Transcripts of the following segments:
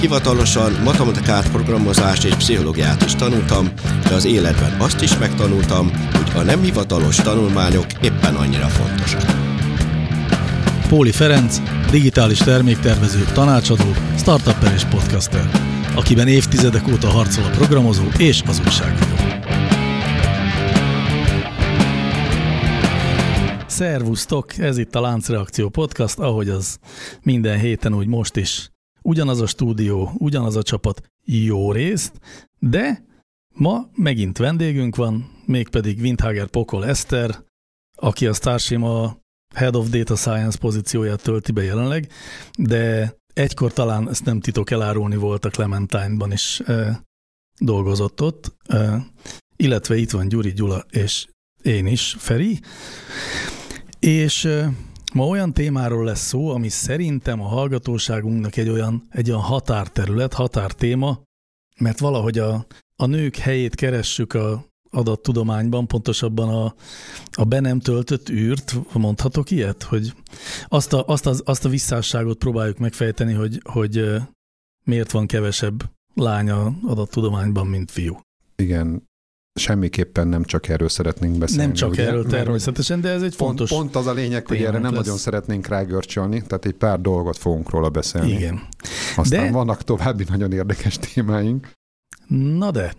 hivatalosan matematikát, programozást és pszichológiát is tanultam, de az életben azt is megtanultam, hogy a nem hivatalos tanulmányok éppen annyira fontosak. Póli Ferenc, digitális terméktervező, tanácsadó, startupper és podcaster, akiben évtizedek óta harcol a programozó és az újságíró. Szervusztok, ez itt a Láncreakció Podcast, ahogy az minden héten, úgy most is. Ugyanaz a stúdió, ugyanaz a csapat, jó részt, de ma megint vendégünk van, mégpedig Windhager Pokol Eszter, aki a Starship a Head of Data Science pozícióját tölti be jelenleg, de egykor talán ezt nem titok elárulni volt a Clementine-ban is e, dolgozott ott, e, illetve itt van Gyuri Gyula és én is, Feri, és ma olyan témáról lesz szó, ami szerintem a hallgatóságunknak egy olyan, egy olyan határterület, határtéma, mert valahogy a, a nők helyét keressük a adattudományban, pontosabban a, a be nem töltött űrt, mondhatok ilyet, hogy azt a, azt, az, azt a visszásságot próbáljuk megfejteni, hogy, hogy miért van kevesebb lánya adattudományban, mint fiú. Igen, semmiképpen nem csak erről szeretnénk beszélni. Nem csak ugye? erről természetesen, de ez egy Pont, fontos pont az a lényeg, hogy erre nem lesz. nagyon szeretnénk rágörcsölni, tehát egy pár dolgot fogunk róla beszélni. Igen. Aztán De- vannak további nagyon érdekes témáink. Na de,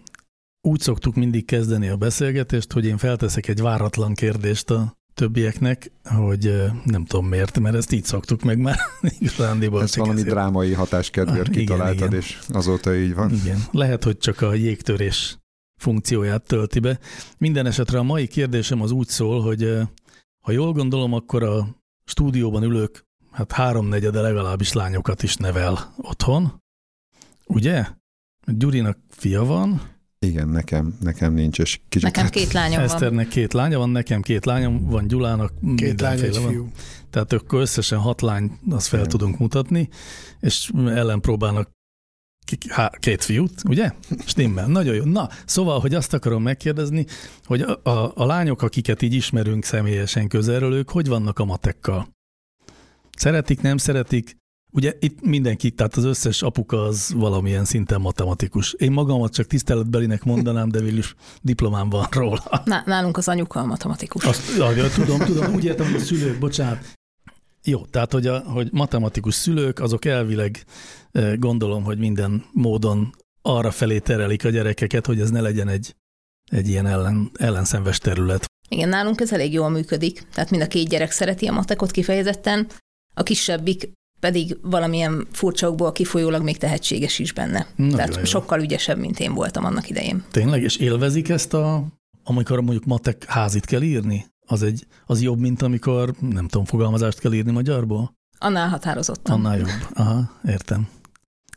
úgy szoktuk mindig kezdeni a beszélgetést, hogy én felteszek egy váratlan kérdést a többieknek, hogy nem tudom miért, mert ezt így szoktuk meg már igazándiból. Ez valami ezért. drámai hatáskedvéért Ah, igen, kitaláltad, igen. és azóta így van. Igen, lehet, hogy csak a jégtörés funkcióját tölti be. Minden esetre a mai kérdésem az úgy szól, hogy ö, ha jól gondolom, akkor a stúdióban ülők, hát háromnegyede legalábbis lányokat is nevel otthon, ugye? Gyurinak fia van, Igen, nekem, nekem nincs, és kicsit... Nekem két lányom van. Eszternek két lánya van, nekem két lányom van, Gyulának Két lány, egy van. fiú. Tehát akkor összesen hat lány, azt fel Igen. tudunk mutatni, és ellenpróbálnak ki- há, két fiút, ugye? Stimmel, nagyon jó. Na, szóval, hogy azt akarom megkérdezni, hogy a, a, a lányok, akiket így ismerünk személyesen közelről, ők hogy vannak a matekkal? Szeretik, nem szeretik? Ugye itt mindenki, tehát az összes apuka az valamilyen szinten matematikus. Én magamat csak tiszteletbelinek mondanám, de végül is diplomám van róla. Na, nálunk az anyuka a matematikus. Azt, ja, tudom, tudom, úgy értem, hogy a szülők, bocsánat. Jó, tehát, hogy, a, hogy matematikus szülők, azok elvileg eh, gondolom, hogy minden módon arra felé terelik a gyerekeket, hogy ez ne legyen egy, egy ilyen ellen, ellenszenves terület. Igen, nálunk ez elég jól működik. Tehát mind a két gyerek szereti a matekot kifejezetten, a kisebbik pedig valamilyen furcsaokból kifolyólag még tehetséges is benne. Nagyon Tehát jó. sokkal ügyesebb, mint én voltam annak idején. Tényleg? És élvezik ezt a, amikor mondjuk matek házit kell írni? Az, egy, az jobb, mint amikor, nem tudom, fogalmazást kell írni magyarból? Annál határozottan. Annál jobb. Aha, értem.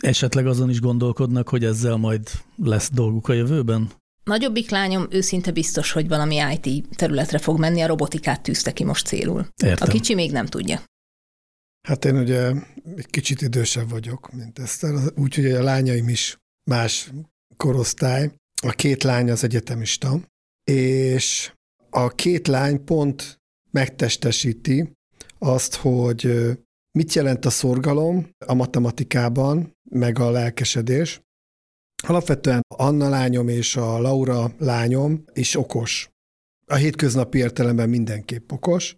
Esetleg azon is gondolkodnak, hogy ezzel majd lesz dolguk a jövőben? Nagyobbik lányom őszinte biztos, hogy valami IT területre fog menni, a robotikát tűzte ki most célul. Értem. A kicsi még nem tudja. Hát én ugye egy kicsit idősebb vagyok, mint Eszter, úgyhogy a lányaim is más korosztály. A két lány az egyetemista, és a két lány pont megtestesíti azt, hogy mit jelent a szorgalom a matematikában, meg a lelkesedés. Alapvetően Anna lányom és a Laura lányom is okos. A hétköznapi értelemben mindenképp okos,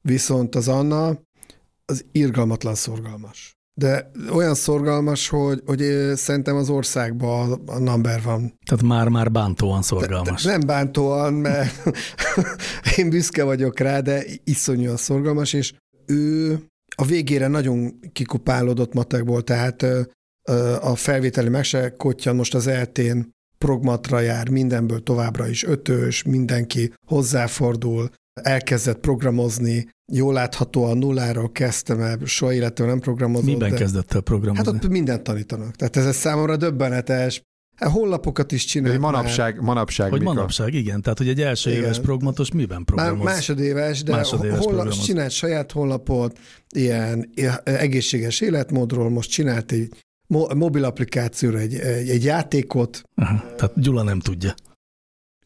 viszont az Anna az irgalmatlan szorgalmas. De olyan szorgalmas, hogy, hogy szerintem az országban a number van. Tehát már-már bántóan szorgalmas. Nem bántóan, mert én büszke vagyok rá, de iszonyúan szorgalmas, és ő a végére nagyon kikupálódott matekból, tehát a felvételi meg se kottyan, most az eltén progmatra jár, mindenből továbbra is ötös, mindenki hozzáfordul, elkezdett programozni, jól láthatóan nulláról kezdtem el, soha életem nem programozott. Miben de... kezdett el Hát programozni? ott mindent tanítanak. Tehát ez számomra döbbenetes. Hát honlapokat is csinált Hogy manapság, manapság Hogy mik a- manapság, igen. Tehát, hogy egy első Igen. éves progmatos miben Már programoz? másodéves, de Másodéves honlap, programoz. csinált saját honlapot, ilyen egészséges életmódról, most csinált egy mo- mobil applikációra egy, egy, egy játékot. Aha, tehát Gyula nem tudja.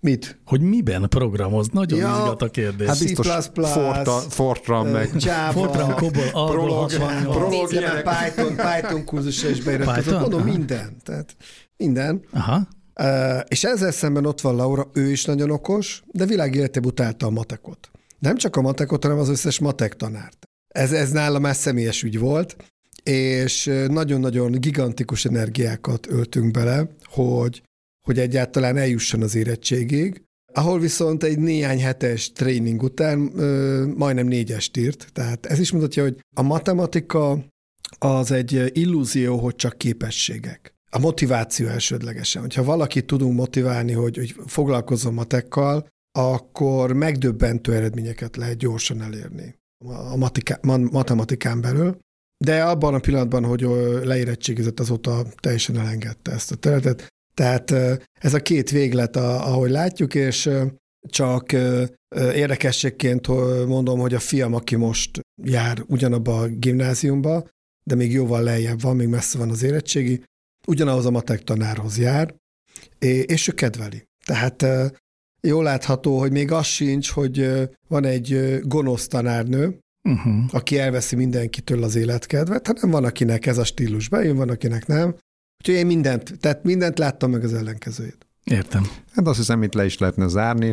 Mit? Hogy miben programoz? Nagyon Ja, izgat a kérdés. Hát C++, biztos Fortran, Fortran meg Java, Fortran, Cobol, Prolog, 68. Prolog, Python, Python kurzusra is beiratkozott. Python? Mondom, Aha. minden. Tehát minden. Aha, Uh, és ezzel szemben ott van Laura, ő is nagyon okos, de világéletében utálta a matekot. Nem csak a matekot, hanem az összes matek tanárt. Ez, ez nála már személyes ügy volt, és nagyon-nagyon gigantikus energiákat öltünk bele, hogy, hogy egyáltalán eljusson az érettségig, ahol viszont egy néhány hetes tréning után ö, majdnem négyest írt. Tehát ez is mutatja, hogy a matematika az egy illúzió, hogy csak képességek. A motiváció elsődlegesen. Hogyha valakit tudunk motiválni, hogy, hogy foglalkozzon matekkal, akkor megdöbbentő eredményeket lehet gyorsan elérni a matika, ma- matematikán belül. De abban a pillanatban, hogy leérettségizett, azóta teljesen elengedte ezt a területet. Tehát ez a két véglet, ahogy látjuk, és csak érdekességként mondom, hogy a fiam, aki most jár ugyanabba a gimnáziumba, de még jóval lejjebb van, még messze van az érettségi, ugyanahoz a matek tanárhoz jár, és ő kedveli. Tehát jól látható, hogy még az sincs, hogy van egy gonosz tanárnő, uh-huh. aki elveszi mindenkitől az életkedvet, hanem van, akinek ez a stílus bejön, van, akinek nem. Úgyhogy én mindent, tehát mindent láttam meg az ellenkezőjét. értem. Hát azt hiszem, itt le is lehetne zárni,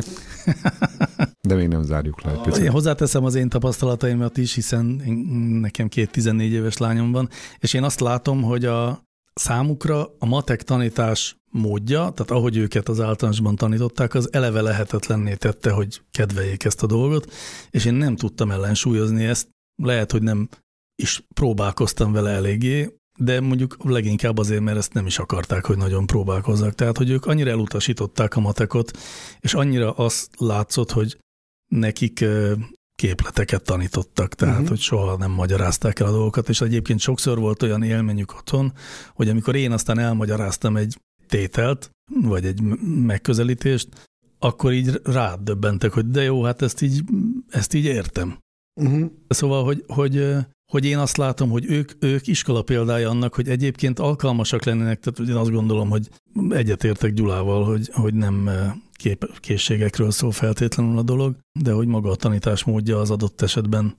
de még nem zárjuk le. egy Én picit. hozzáteszem az én tapasztalataimat is, hiszen én, nekem két 14 éves lányom van, és én azt látom, hogy a számukra a matek tanítás módja, tehát ahogy őket az általánosban tanították, az eleve lehetetlenné tette, hogy kedveljék ezt a dolgot, és én nem tudtam ellensúlyozni ezt. Lehet, hogy nem is próbálkoztam vele eléggé, de mondjuk leginkább azért, mert ezt nem is akarták, hogy nagyon próbálkozzak. Tehát, hogy ők annyira elutasították a matekot, és annyira azt látszott, hogy nekik képleteket tanítottak, tehát uh-huh. hogy soha nem magyarázták el a dolgokat, és egyébként sokszor volt olyan élményük otthon, hogy amikor én aztán elmagyaráztam egy tételt, vagy egy megközelítést, akkor így rádöbbentek, hogy de jó, hát ezt így, ezt így értem. Uh-huh. Szóval, hogy, hogy, hogy én azt látom, hogy ők, ők iskola példája annak, hogy egyébként alkalmasak lennének, tehát én azt gondolom, hogy egyetértek Gyulával, hogy, hogy nem ö, kép, készségekről szól feltétlenül a dolog, de hogy maga a tanítás módja az adott esetben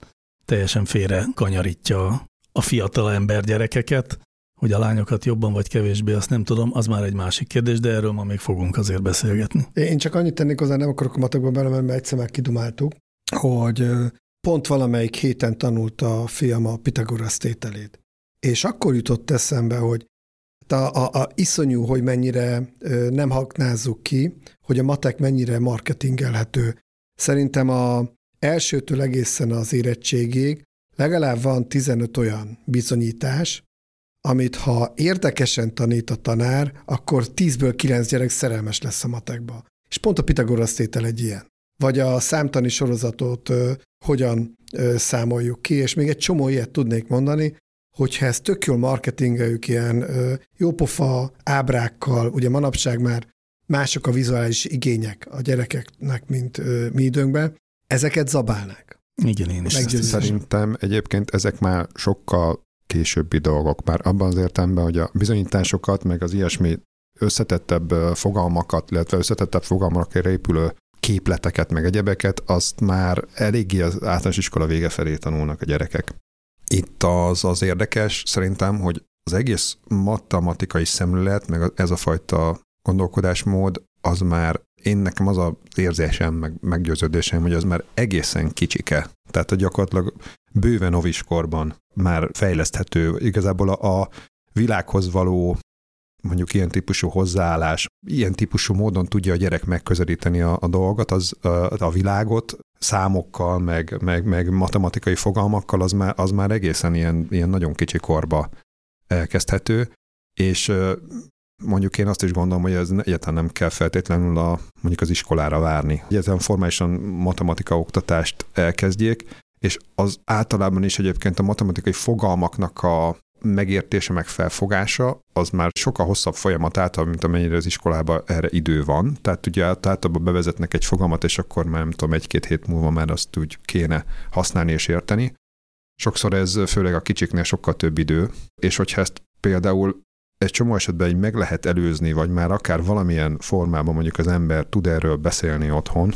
teljesen félre kanyarítja a- fiatal ember gyerekeket, hogy a lányokat jobban vagy kevésbé, azt nem tudom, az már egy másik kérdés, de erről ma még fogunk azért beszélgetni. Én csak annyit tennék hozzá, nem akarok a matekba belemenni, mert egyszer már kidumáltuk, hogy ö, pont valamelyik héten tanult a fiam a Pitagorasz tételét. És akkor jutott eszembe, hogy a, a, a iszonyú, hogy mennyire ö, nem haknázzuk ki, hogy a matek mennyire marketingelhető. Szerintem a elsőtől egészen az érettségig legalább van 15 olyan bizonyítás, amit ha érdekesen tanít a tanár, akkor 10-ből 9 gyerek szerelmes lesz a matekba. És pont a Pitagorasz tétel egy ilyen. Vagy a számtani sorozatot ö, hogyan ö, számoljuk ki, és még egy csomó ilyet tudnék mondani, hogyha ezt tök jól marketingeljük ilyen ö, jópofa ábrákkal, ugye manapság már mások a vizuális igények a gyerekeknek, mint ö, mi időnkben, ezeket zabálnák. Igen, én is hiszem. Szerintem egyébként ezek már sokkal későbbi dolgok, már abban az értelemben, hogy a bizonyításokat, meg az ilyesmi összetettebb fogalmakat, illetve összetettebb fogalmakra épülő képleteket, meg egyebeket, azt már eléggé az általános iskola vége felé tanulnak a gyerekek. Itt az az érdekes szerintem, hogy az egész matematikai szemlélet, meg ez a fajta gondolkodásmód, az már én nekem az az érzésem, meg meggyőződésem, hogy az már egészen kicsike. Tehát, hogy gyakorlatilag bőven noviskorban már fejleszthető. Igazából a, a világhoz való mondjuk ilyen típusú hozzáállás, ilyen típusú módon tudja a gyerek megközelíteni a, a dolgot, az a, a világot számokkal, meg, meg, meg matematikai fogalmakkal, az már, az már egészen ilyen, ilyen nagyon kicsi korba elkezdhető, és mondjuk én azt is gondolom, hogy ez egyáltalán nem kell feltétlenül a, mondjuk az iskolára várni. Egyáltalán formálisan matematika oktatást elkezdjék, és az általában is egyébként a matematikai fogalmaknak a megértése, meg felfogása, az már sokkal hosszabb folyamat által, mint amennyire az iskolában erre idő van. Tehát ugye általában bevezetnek egy fogalmat, és akkor már nem tudom, egy-két hét múlva már azt úgy kéne használni és érteni. Sokszor ez főleg a kicsiknél sokkal több idő, és hogyha ezt például egy csomó esetben így meg lehet előzni, vagy már akár valamilyen formában mondjuk az ember tud erről beszélni otthon,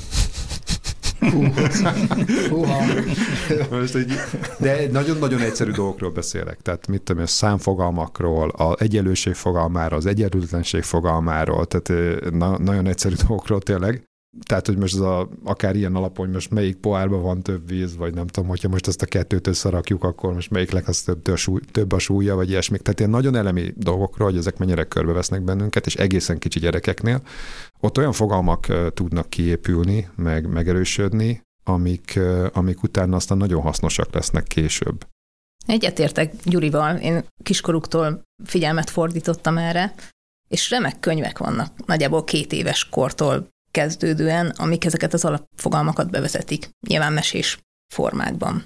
Most egy, de nagyon-nagyon egyszerű dolgokról beszélek. Tehát mit tudom, a számfogalmakról, az egyenlőség fogalmáról, az egyenlőtlenség fogalmáról, tehát na, nagyon egyszerű dolgokról tényleg. Tehát, hogy most az a, akár ilyen alapon, hogy most melyik pohárban van több víz, vagy nem tudom, hogyha most ezt a kettőt összerakjuk, akkor most melyiknek az több, súly, több a súlya, vagy ilyesmi. Tehát ilyen nagyon elemi dolgokról, hogy ezek mennyire körbevesznek bennünket, és egészen kicsi gyerekeknél. Ott olyan fogalmak tudnak kiépülni, meg megerősödni, amik, amik utána aztán nagyon hasznosak lesznek később. Egyetértek Gyurival, én kiskoruktól figyelmet fordítottam erre, és remek könyvek vannak, nagyjából két éves kortól kezdődően, amik ezeket az alapfogalmakat bevezetik, nyilván mesés formákban.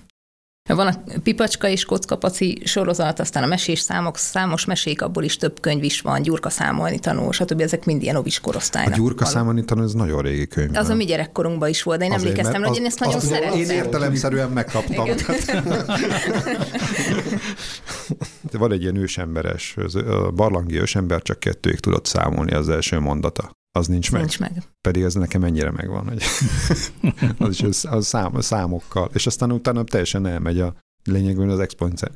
Van a Pipacska és Kockapaci sorozat, aztán a mesés számok, számos mesék, abból is több könyv is van, Gyurka számolni tanul, stb. Ezek mind ilyen ovis korosztálynak. A Gyurka való. számolni tanul, ez nagyon régi könyv. Az a mi gyerekkorunkban is volt, de én Azért, emlékeztem, hogy én ezt nagyon szeretem. Én értelemszerűen megkaptam. Van egy ilyen ősemberes, a barlangi ősember csak kettőig tudott számolni az első mondata az nincs meg. Nincs meg. Pedig ez nekem ennyire megvan, hogy az is az szám, számokkal. És aztán utána teljesen elmegy a lényegben az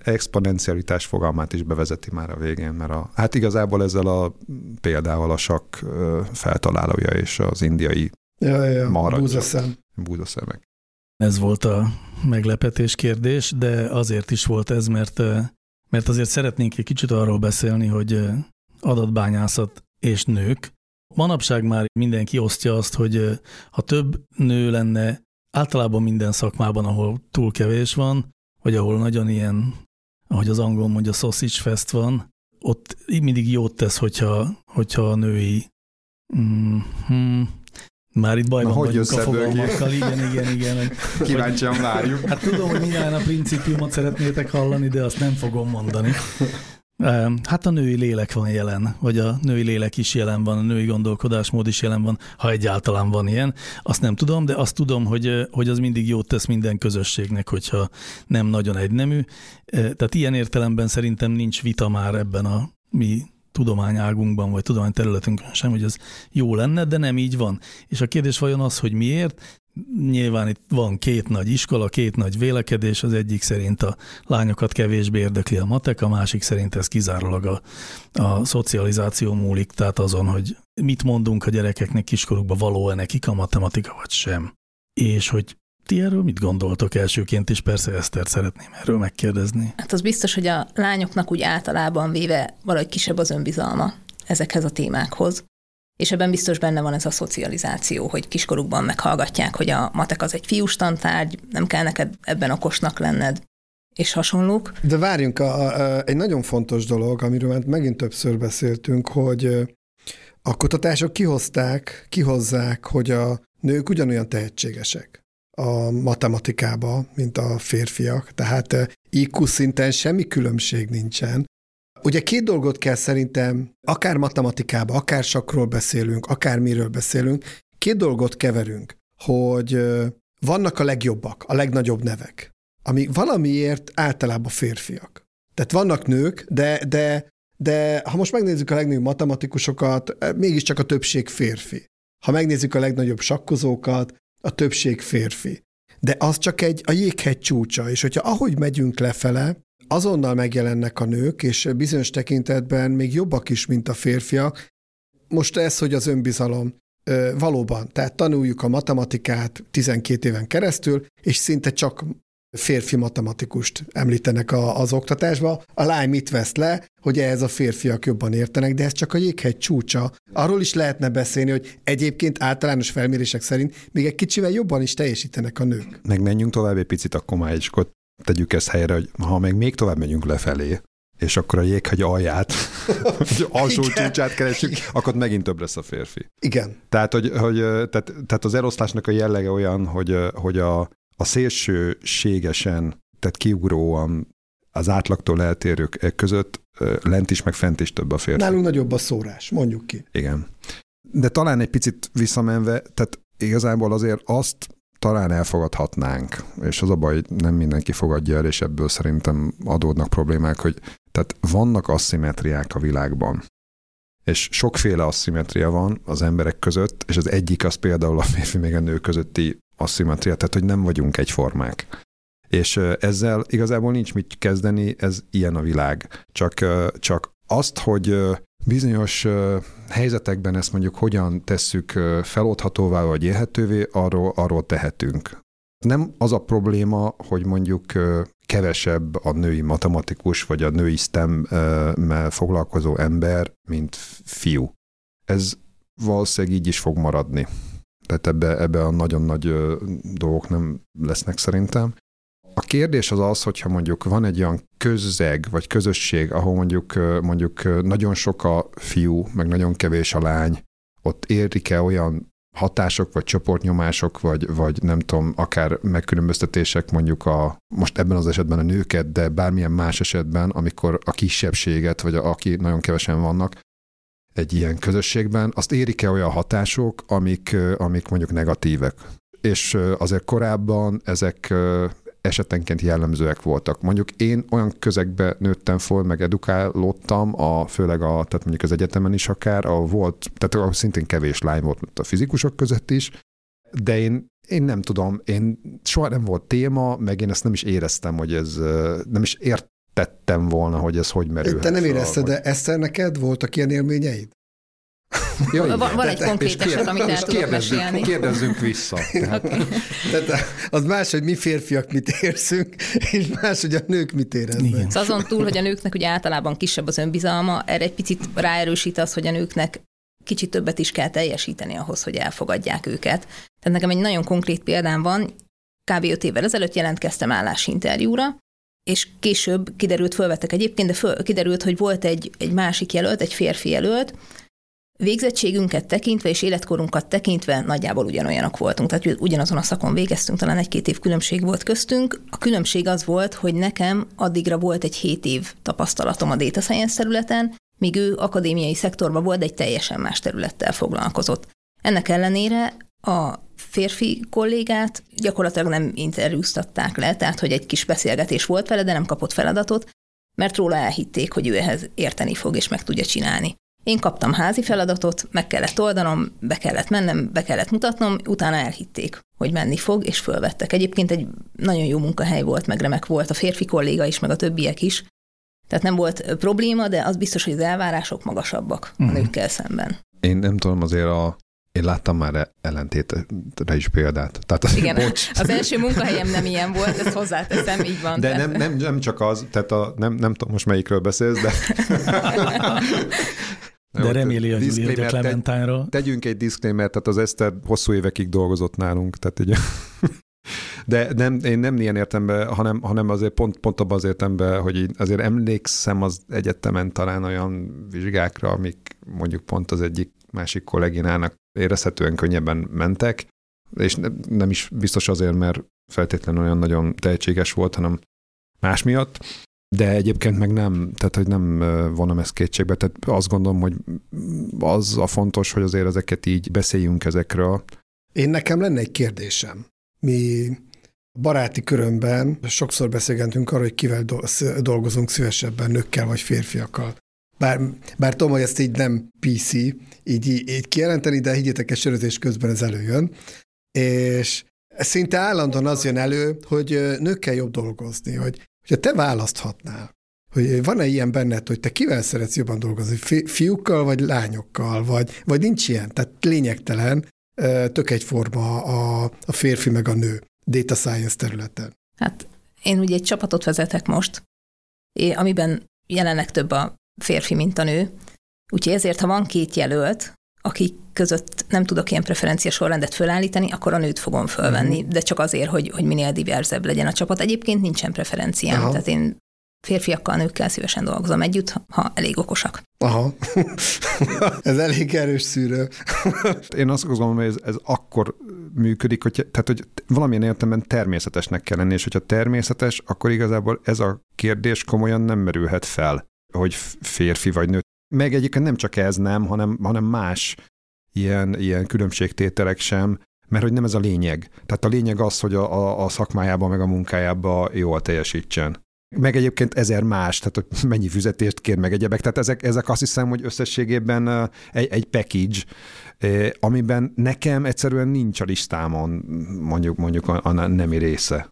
exponencialitás fogalmát is bevezeti már a végén, mert a, hát igazából ezzel a példával a sakk feltalálója és az indiai ja, ja, maradja. Búzaszem. Búzaszemek. Ez volt a meglepetés kérdés, de azért is volt ez, mert, mert azért szeretnénk egy kicsit arról beszélni, hogy adatbányászat és nők Manapság már mindenki osztja azt, hogy ha több nő lenne általában minden szakmában, ahol túl kevés van, vagy ahol nagyon ilyen, ahogy az angol mondja, sausage fest van, ott mindig jót tesz, hogyha, hogyha a női mm, hmm, már itt bajban Na, vagyunk a fogalmakkal, igen, igen, igen. Kíváncsian várjuk. Hát tudom, hogy minden a principiumot szeretnétek hallani, de azt nem fogom mondani. Hát a női lélek van jelen, vagy a női lélek is jelen van, a női gondolkodásmód is jelen van, ha egyáltalán van ilyen. Azt nem tudom, de azt tudom, hogy, hogy az mindig jót tesz minden közösségnek, hogyha nem nagyon egynemű. Tehát ilyen értelemben szerintem nincs vita már ebben a mi tudományágunkban, vagy tudományterületünkön sem, hogy ez jó lenne, de nem így van. És a kérdés vajon az, hogy miért? Nyilván itt van két nagy iskola, két nagy vélekedés, az egyik szerint a lányokat kevésbé érdekli a matek, a másik szerint ez kizárólag a, a szocializáció múlik, tehát azon, hogy mit mondunk a gyerekeknek kiskorukban, való-e nekik a matematika, vagy sem. És hogy ti erről mit gondoltok elsőként, és persze Esztert szeretném erről megkérdezni. Hát az biztos, hogy a lányoknak úgy általában véve valahogy kisebb az önbizalma ezekhez a témákhoz. És ebben biztos benne van ez a szocializáció, hogy kiskorukban meghallgatják, hogy a matek az egy fiús tantárgy, nem kell neked ebben okosnak lenned, és hasonlók. De várjunk, a, a, egy nagyon fontos dolog, amiről már megint többször beszéltünk, hogy a kutatások kihozták, kihozzák, hogy a nők ugyanolyan tehetségesek a matematikába, mint a férfiak. Tehát IQ szinten semmi különbség nincsen. Ugye két dolgot kell szerintem, akár matematikába, akár sakról beszélünk, akár miről beszélünk, két dolgot keverünk, hogy vannak a legjobbak, a legnagyobb nevek, ami valamiért általában férfiak. Tehát vannak nők, de, de, de ha most megnézzük a legnagyobb matematikusokat, mégiscsak a többség férfi. Ha megnézzük a legnagyobb sakkozókat, a többség férfi. De az csak egy a jéghegy csúcsa, és hogyha ahogy megyünk lefele, azonnal megjelennek a nők, és bizonyos tekintetben még jobbak is, mint a férfiak. Most ez, hogy az önbizalom valóban, tehát tanuljuk a matematikát 12 éven keresztül, és szinte csak férfi matematikust említenek a, az oktatásba. A lány mit vesz le, hogy ehhez a férfiak jobban értenek, de ez csak a jéghegy csúcsa. Arról is lehetne beszélni, hogy egyébként általános felmérések szerint még egy kicsivel jobban is teljesítenek a nők. Meg menjünk tovább egy picit, már is tegyük ezt helyre, hogy ha meg még tovább megyünk lefelé, és akkor a jéghegy alját, hogy alsó csúcsát keresünk, akkor megint több lesz a férfi. Igen. Tehát, hogy, hogy tehát, tehát az eloszlásnak a jellege olyan, hogy, hogy a, a szélsőségesen, tehát kiugróan az átlagtól eltérők között lent is, meg fent is több a férfi. Nálunk nagyobb a szórás, mondjuk ki. Igen. De talán egy picit visszamenve, tehát igazából azért azt talán elfogadhatnánk, és az a baj, nem mindenki fogadja el, és ebből szerintem adódnak problémák, hogy tehát vannak asszimetriák a világban. És sokféle asszimetria van az emberek között, és az egyik az például a férfi még a nő közötti asszimetria, tehát hogy nem vagyunk egyformák. És ezzel igazából nincs mit kezdeni, ez ilyen a világ. Csak, csak azt, hogy bizonyos helyzetekben ezt mondjuk hogyan tesszük feloldhatóvá vagy élhetővé, arról, arról tehetünk. Nem az a probléma, hogy mondjuk kevesebb a női matematikus vagy a női STEM-mel foglalkozó ember, mint fiú. Ez valószínűleg így is fog maradni. Tehát ebbe, ebbe a nagyon nagy dolgok nem lesznek szerintem. Kérdés az az, hogyha mondjuk van egy olyan közeg, vagy közösség, ahol mondjuk, mondjuk nagyon sok a fiú, meg nagyon kevés a lány, ott érik-e olyan hatások, vagy csoportnyomások, vagy, vagy nem tudom, akár megkülönböztetések mondjuk a, most ebben az esetben a nőket, de bármilyen más esetben, amikor a kisebbséget, vagy a, aki nagyon kevesen vannak, egy ilyen közösségben, azt érik-e olyan hatások, amik, amik mondjuk negatívek. És azért korábban ezek esetenként jellemzőek voltak. Mondjuk én olyan közegbe nőttem föl, meg edukálódtam, a, főleg a, tehát mondjuk az egyetemen is akár, a volt, tehát ahol szintén kevés lány volt a fizikusok között is, de én, én nem tudom, én soha nem volt téma, meg én ezt nem is éreztem, hogy ez, nem is értettem volna, hogy ez hogy merül. Te nem érezted, de Eszter, neked voltak ilyen élményeid? Ja, van, van egy konkrét eset, amit el tudok mesélni. Kérdezzünk vissza. Tehát, okay. tehát az más, hogy mi férfiak mit érzünk, és más, hogy a nők mit éreznek. Szóval azon túl, hogy a nőknek ugye általában kisebb az önbizalma, erre egy picit ráerősít az, hogy a nőknek kicsit többet is kell teljesíteni ahhoz, hogy elfogadják őket. Tehát nekem egy nagyon konkrét példám van, kb. 5 évvel ezelőtt jelentkeztem állásinterjúra, és később kiderült, fölvettek egyébként, de föl, kiderült, hogy volt egy, egy másik jelölt, egy férfi jelölt, Végzettségünket tekintve és életkorunkat tekintve nagyjából ugyanolyanok voltunk, tehát ugyanazon a szakon végeztünk, talán egy-két év különbség volt köztünk. A különbség az volt, hogy nekem addigra volt egy hét év tapasztalatom a data science területen, míg ő akadémiai szektorban volt, egy teljesen más területtel foglalkozott. Ennek ellenére a férfi kollégát gyakorlatilag nem interjúztatták le, tehát hogy egy kis beszélgetés volt vele, de nem kapott feladatot, mert róla elhitték, hogy ő ehhez érteni fog és meg tudja csinálni. Én kaptam házi feladatot, meg kellett oldanom, be kellett mennem, be kellett mutatnom, utána elhitték, hogy menni fog, és fölvettek. Egyébként egy nagyon jó munkahely volt, meg remek volt a férfi kolléga is, meg a többiek is. Tehát nem volt probléma, de az biztos, hogy az elvárások magasabbak uh-huh. a mhm. nőkkel szemben. Én nem tudom, azért a én láttam már ellentétre is példát. Tehát az, Igen, bocs. az első munkahelyem nem ilyen volt, ezt hozzáteszem, így van. De nem, nem, nem csak az, tehát a, nem, nem tudom most melyikről beszélsz, de... De reméli a Gyuri, hogy a Clementine-ról. Tegyünk egy disclaimer, tehát az Eszter hosszú évekig dolgozott nálunk, tehát ugye... De nem, én nem ilyen értemben, hanem, hanem azért pont, pont abban az értemben, hogy én azért emlékszem az egyetemen talán olyan vizsgákra, amik mondjuk pont az egyik másik kolléginának érezhetően könnyebben mentek, és nem is biztos azért, mert feltétlenül olyan nagyon tehetséges volt, hanem más miatt. De egyébként meg nem, tehát hogy nem vonom ezt kétségbe, tehát azt gondolom, hogy az a fontos, hogy azért ezeket így beszéljünk ezekről. Én nekem lenne egy kérdésem. Mi baráti körömben sokszor beszélgetünk arról, hogy kivel dolgozunk szívesebben, nőkkel vagy férfiakkal. Bár, bár tudom, hogy ezt így nem PC, így, így kijelenteni, de higgyétek, egy sörözés közben ez előjön. És szinte állandóan az jön elő, hogy nőkkel jobb dolgozni, hogy hogyha te választhatnál, hogy van-e ilyen benned, hogy te kivel szeretsz jobban dolgozni, fi- fiúkkal vagy lányokkal, vagy, vagy nincs ilyen, tehát lényegtelen, tök egyforma a, a férfi meg a nő data science területen. Hát én ugye egy csapatot vezetek most, amiben jelenleg több a férfi, mint a nő, úgyhogy ezért, ha van két jelölt, akik között nem tudok ilyen preferencia sorrendet fölállítani, akkor a nőt fogom fölvenni, uh-huh. de csak azért, hogy, hogy minél diverzebb legyen a csapat. Egyébként nincsen preferenciám, Aha. tehát én férfiakkal, nőkkel szívesen dolgozom együtt, ha elég okosak. Aha, ez elég erős szűrő. Én azt gondolom, hogy ez, ez akkor működik, hogy, tehát, hogy valamilyen értelemben természetesnek kell lenni, és hogyha természetes, akkor igazából ez a kérdés komolyan nem merülhet fel, hogy férfi vagy nő. Meg egyébként nem csak ez nem, hanem, hanem más ilyen, ilyen különbségtételek sem, mert hogy nem ez a lényeg. Tehát a lényeg az, hogy a, a, a szakmájában meg a munkájában jól teljesítsen. Meg egyébként ezer más, tehát hogy mennyi fizetést kér meg egyebek. Tehát ezek, ezek azt hiszem, hogy összességében egy, egy package, amiben nekem egyszerűen nincs a listámon mondjuk, mondjuk a, a nemi része.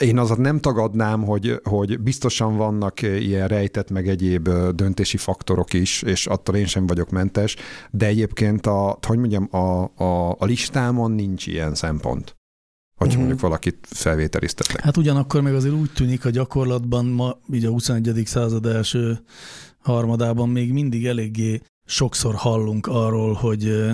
Én azat nem tagadnám, hogy, hogy biztosan vannak ilyen rejtett meg egyéb döntési faktorok is, és attól én sem vagyok mentes, de egyébként a, hogy mondjam, a, a, a listámon nincs ilyen szempont hogy uh-huh. mondjuk valakit felvételiztetek. Hát ugyanakkor meg azért úgy tűnik a gyakorlatban ma, így a 21. század első harmadában még mindig eléggé sokszor hallunk arról, hogy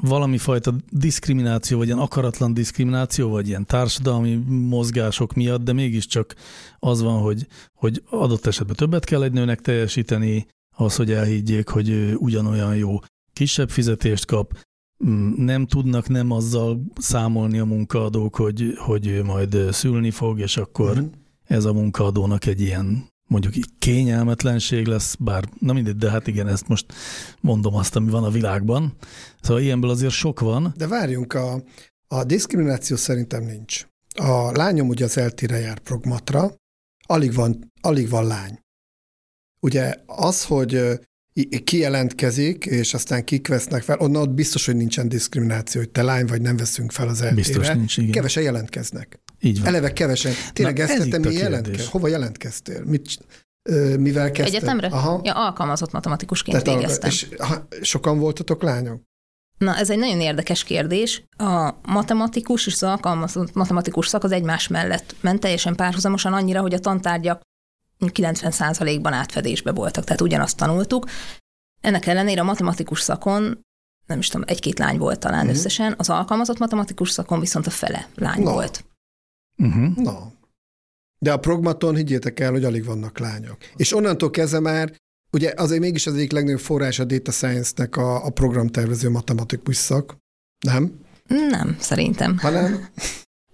valami fajta diszkrimináció, vagy ilyen akaratlan diszkrimináció, vagy ilyen társadalmi mozgások miatt, de mégiscsak az van, hogy, hogy adott esetben többet kell egy nőnek teljesíteni, az, hogy elhiggyék, hogy ő ugyanolyan jó kisebb fizetést kap, mm, nem tudnak nem azzal számolni a munkaadók, hogy, hogy ő majd szülni fog, és akkor uh-huh. ez a munkaadónak egy ilyen mondjuk így kényelmetlenség lesz, bár na mindegy, de hát igen, ezt most mondom azt, ami van a világban. Szóval ilyenből azért sok van. De várjunk, a, a diszkrimináció szerintem nincs. A lányom ugye az eltére jár progmatra, alig van, alig van lány. Ugye az, hogy kijelentkezik, és aztán kik vesznek fel, onnan ott biztos, hogy nincsen diszkrimináció, hogy te lány vagy, nem veszünk fel az eltére. Biztos nincs, igen. Kevesen jelentkeznek. Így van. Eleve kevesen. Tényleg Na, ezt te mi jelentkeztél? Hova jelentkeztél? Mit, mivel kezdted? Egyetemre? Aha. Ja, alkalmazott matematikusként Tehát végeztem. És ha, sokan voltatok lányok? Na, ez egy nagyon érdekes kérdés. A matematikus és az alkalmazott matematikus szak az egymás mellett ment teljesen párhuzamosan annyira, hogy a tantárgyak 90%-ban átfedésbe voltak, tehát ugyanazt tanultuk. Ennek ellenére a matematikus szakon nem is tudom, egy-két lány volt talán uh-huh. összesen, az alkalmazott matematikus szakon viszont a fele lány Na. volt. Uh-huh. Na. De a progmaton higgyétek el, hogy alig vannak lányok. És onnantól kezdve már, ugye azért mégis az egyik legnagyobb forrás a data science-nek a, a programtervező matematikus szak, nem? Nem, szerintem. Hanem?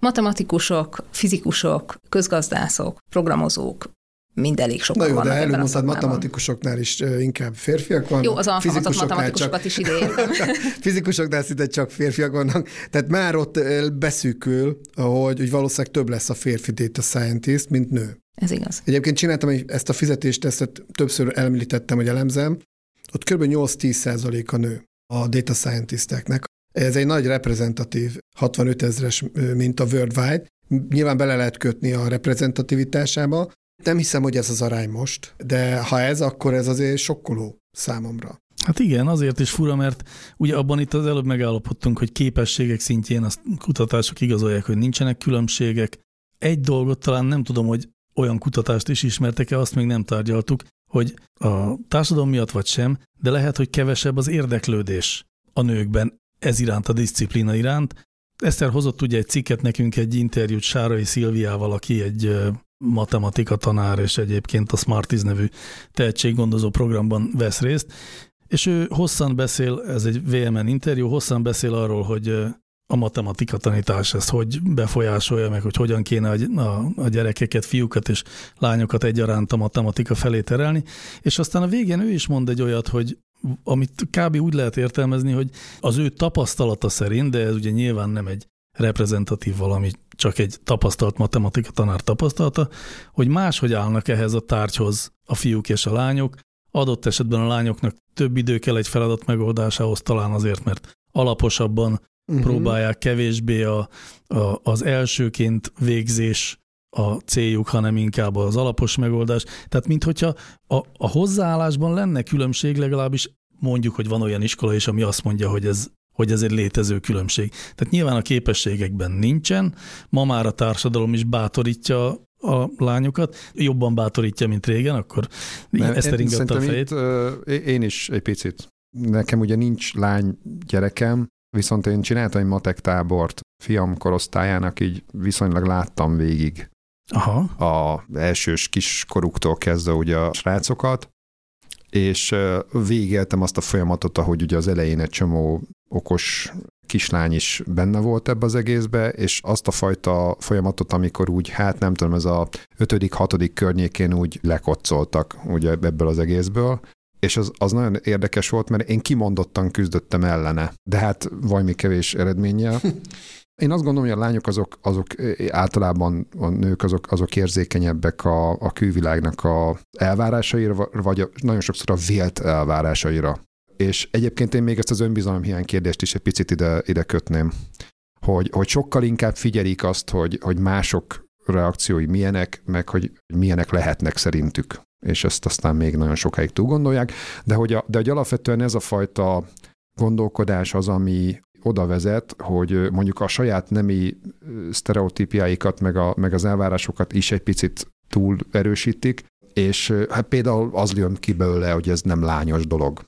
Matematikusok, fizikusok, közgazdászok, programozók, mind elég sokan Na jó, de előbb mondtad, matematikusoknál is inkább férfiak vannak. Jó, az alkalmazott matematikusokat csak... is idejében. fizikusoknál szinte csak férfiak vannak. Tehát már ott beszűkül, hogy, hogy valószínűleg több lesz a férfi data scientist, mint nő. Ez igaz. Egyébként csináltam ezt a fizetéstesztet, többször említettem, hogy elemzem. Ott kb. 8-10 százalék a nő a data scientisteknek. Ez egy nagy reprezentatív, 65 ezres mint a worldwide. Nyilván bele lehet kötni a reprezentativitásába, nem hiszem, hogy ez az arány most, de ha ez, akkor ez azért sokkoló számomra. Hát igen, azért is fura, mert ugye abban itt az előbb megállapodtunk, hogy képességek szintjén a kutatások igazolják, hogy nincsenek különbségek. Egy dolgot talán nem tudom, hogy olyan kutatást is ismertek-e, azt még nem tárgyaltuk, hogy a társadalom miatt vagy sem, de lehet, hogy kevesebb az érdeklődés a nőkben ez iránt, a disziplína iránt. Eszter hozott ugye egy cikket nekünk, egy interjút Sárai Szilviával, aki egy matematika tanár, és egyébként a Smarties nevű tehetséggondozó programban vesz részt, és ő hosszan beszél, ez egy VMN interjú, hosszan beszél arról, hogy a matematika tanítás ezt hogy befolyásolja, meg hogy hogyan kéne a, a gyerekeket, fiúkat és lányokat egyaránt a matematika felé terelni, és aztán a végén ő is mond egy olyat, hogy amit kb. úgy lehet értelmezni, hogy az ő tapasztalata szerint, de ez ugye nyilván nem egy reprezentatív valami, csak egy tapasztalt matematika tanár tapasztalata, hogy máshogy állnak ehhez a tárgyhoz a fiúk és a lányok. Adott esetben a lányoknak több idő kell egy feladat megoldásához, talán azért, mert alaposabban uh-huh. próbálják kevésbé a, a, az elsőként végzés a céljuk, hanem inkább az alapos megoldás. Tehát minthogyha a, a hozzáállásban lenne különbség, legalábbis mondjuk, hogy van olyan iskola is, ami azt mondja, hogy ez hogy ez egy létező különbség. Tehát nyilván a képességekben nincsen, ma már a társadalom is bátorítja a lányokat, jobban bátorítja, mint régen, akkor Nem, ezt eringatta a fejét. Itt, én is egy picit. Nekem ugye nincs lány gyerekem, viszont én csináltam egy matek tábort fiam korosztályának, így viszonylag láttam végig Aha. a elsős kiskoruktól kezdve ugye a srácokat, és végéltem azt a folyamatot, ahogy ugye az elején egy csomó okos kislány is benne volt ebbe az egészbe, és azt a fajta folyamatot, amikor úgy, hát nem tudom, ez a ötödik, hatodik környékén úgy lekoccoltak ugye ebből az egészből, és az, az nagyon érdekes volt, mert én kimondottan küzdöttem ellene, de hát valami kevés eredménnyel. Én azt gondolom, hogy a lányok azok, azok általában a nők azok, azok érzékenyebbek a, a külvilágnak a elvárásaira, vagy a, nagyon sokszor a vélt elvárásaira. És egyébként én még ezt az önbizalom hiány kérdést is egy picit ide, ide kötném, hogy, hogy sokkal inkább figyelik azt, hogy, hogy mások reakciói milyenek, meg hogy milyenek lehetnek szerintük. És ezt aztán még nagyon sokáig túl gondolják. De hogy, a, de hogy alapvetően ez a fajta gondolkodás az, ami oda vezet, hogy mondjuk a saját nemi sztereotípiáikat, meg, a, meg az elvárásokat is egy picit túl erősítik, és hát például az jön ki belőle, hogy ez nem lányos dolog.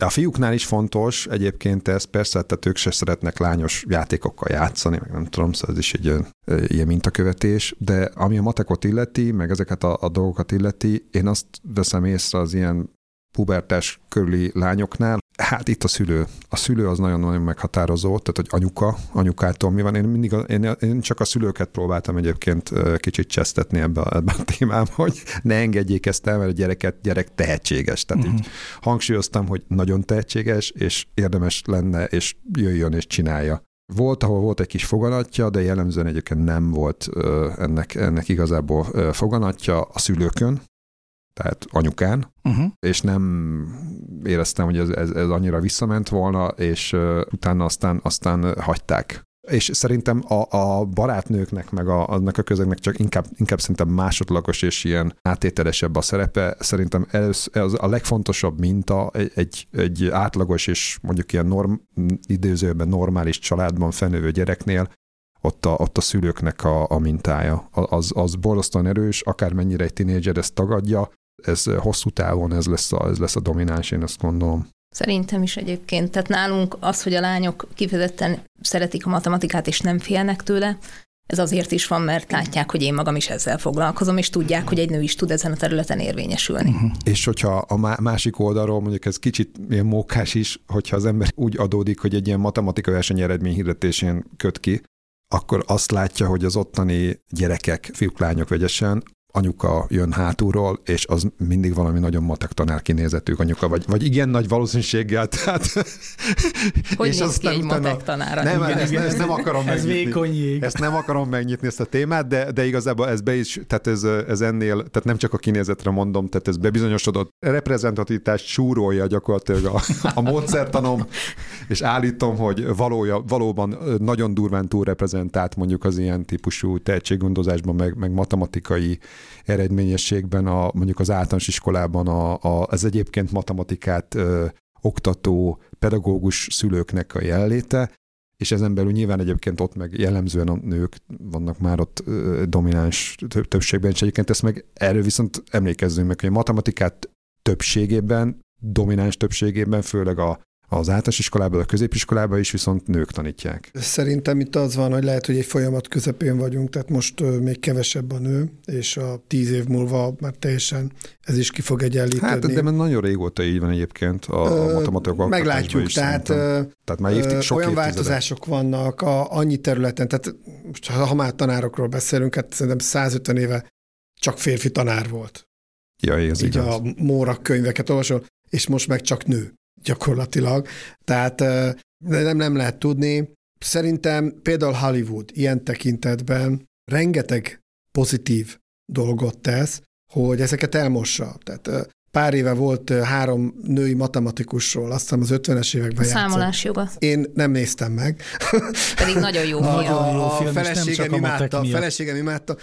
A fiúknál is fontos egyébként ez, persze, tehát ők se szeretnek lányos játékokkal játszani, meg nem tudom, szóval ez is egy ilyen, ilyen mintakövetés, de ami a matekot illeti, meg ezeket a, a dolgokat illeti, én azt veszem észre az ilyen pubertás körüli lányoknál, hát itt a szülő. A szülő az nagyon-nagyon meghatározó, tehát hogy anyuka, anyukától mi van. Én mindig a, én, én csak a szülőket próbáltam egyébként kicsit csesztetni ebbe a, ebbe a témába, hogy ne engedjék ezt el, mert a gyereket, gyerek tehetséges. Tehát uh-huh. így hangsúlyoztam, hogy nagyon tehetséges, és érdemes lenne, és jöjjön és csinálja. Volt, ahol volt egy kis foganatja, de jellemzően egyébként nem volt ennek, ennek igazából foganatja a szülőkön, tehát anyukán, uh-huh. és nem éreztem, hogy ez, ez, ez annyira visszament volna, és uh, utána aztán, aztán hagyták. És szerintem a, a barátnőknek, meg a, annak a közegnek csak inkább, inkább szerintem másodlagos és ilyen átételesebb a szerepe. Szerintem ez, ez a legfontosabb minta egy, egy, átlagos és mondjuk ilyen norm, időzőben normális családban fennövő gyereknél, ott a, ott a szülőknek a, a mintája. Az, az borzasztóan erős, akármennyire egy tinédzser ezt tagadja, ez hosszú távon ez lesz a, ez lesz a domináns, én azt gondolom. Szerintem is egyébként. Tehát nálunk az, hogy a lányok kifejezetten szeretik a matematikát és nem félnek tőle, ez azért is van, mert látják, hogy én magam is ezzel foglalkozom, és tudják, hogy egy nő is tud ezen a területen érvényesülni. Uh-huh. És hogyha a másik oldalról, mondjuk ez kicsit ilyen mókás is, hogyha az ember úgy adódik, hogy egy ilyen matematika verseny eredmény hirdetésén köt ki, akkor azt látja, hogy az ottani gyerekek, fiúk, lányok vegyesen, anyuka jön hátulról, és az mindig valami nagyon matek tanár kinézetű anyuka, vagy, vagy igen nagy valószínűséggel. Tehát, hogy és aztán ki egy utána, matek tanára? Nem, igen, ezt, igen, ezt, nem akarom ez megnyitni. Ezt nem akarom megnyitni ezt a témát, de, de igazából ez be is, tehát ez, ez ennél, tehát nem csak a kinézetre mondom, tehát ez bebizonyosodott reprezentativitást súrolja gyakorlatilag a, a módszertanom, és állítom, hogy valója, valóban nagyon durván túlreprezentált mondjuk az ilyen típusú tehetséggondozásban, meg, meg matematikai eredményességben a, mondjuk az általános iskolában a, a, az egyébként matematikát ö, oktató pedagógus szülőknek a jelenléte, és ezen belül nyilván egyébként ott meg jellemzően a nők vannak már ott ö, domináns többségben, és egyébként ezt meg erről viszont emlékezzünk meg, hogy a matematikát többségében, domináns többségében, főleg a az általános iskolában, a középiskolában is viszont nők tanítják. Szerintem itt az van, hogy lehet, hogy egy folyamat közepén vagyunk, tehát most még kevesebb a nő, és a tíz év múlva már teljesen ez is ki fog egyenlíteni. Hát, de nagyon régóta így van egyébként a, a matematika Meglátjuk, tehát, tehát már évtized, sok olyan évtizede. változások vannak a, annyi területen, tehát most, ha már tanárokról beszélünk, hát szerintem 150 éve csak férfi tanár volt. Ja, ez Így igaz. a Móra könyveket olvasol, és most meg csak nő gyakorlatilag. Tehát nem, nem lehet tudni. Szerintem például Hollywood ilyen tekintetben rengeteg pozitív dolgot tesz, hogy ezeket elmossa. Tehát pár éve volt három női matematikusról, azt hiszem az 50-es években játszott. Számolás joga. Én nem néztem meg. Pedig nagyon jó film. A, a, a feleségem imádta, a feleségem imádta.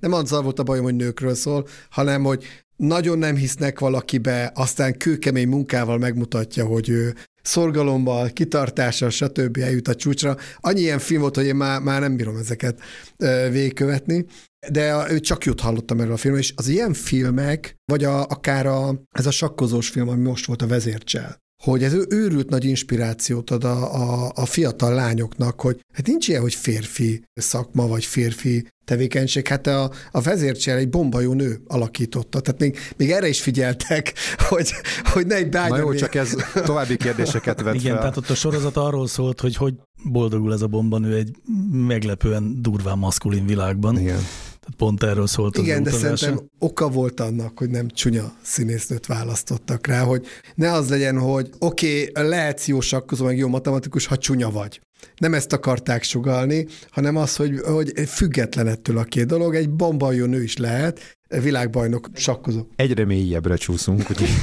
Nem azzal volt a bajom, hogy nőkről szól, hanem hogy nagyon nem hisznek valakibe, aztán kőkemény munkával megmutatja, hogy ő szorgalommal, kitartással, stb. eljut a csúcsra. Annyi ilyen film volt, hogy én már, már nem bírom ezeket végigkövetni, de ő csak jót hallottam erről a filmről, és az ilyen filmek, vagy a, akár a, ez a sakkozós film, ami most volt a vezércsel, hogy ez őrült nagy inspirációt ad a, a, a fiatal lányoknak, hogy hát nincs ilyen, hogy férfi szakma, vagy férfi tevékenység. Hát a, a vezércsel egy bomba jó nő alakította. Tehát még, még erre is figyeltek, hogy, hogy ne egy Na jó, csak ez további kérdéseket vet Igen, fel. tehát ott a sorozat arról szólt, hogy hogy boldogul ez a bombanő egy meglepően durván maszkulin világban. Igen. Tehát pont erről szólt Igen, az de utazása. szerintem oka volt annak, hogy nem csúnya színésznőt választottak rá, hogy ne az legyen, hogy oké, okay, lehetsz jó sakkozó, meg jó matematikus, ha csúnya vagy. Nem ezt akarták sugalni, hanem az, hogy, hogy független ettől a két dolog, egy bomba jó nő is lehet, világbajnok sakkozó. Egyre mélyebbre csúszunk, úgyhogy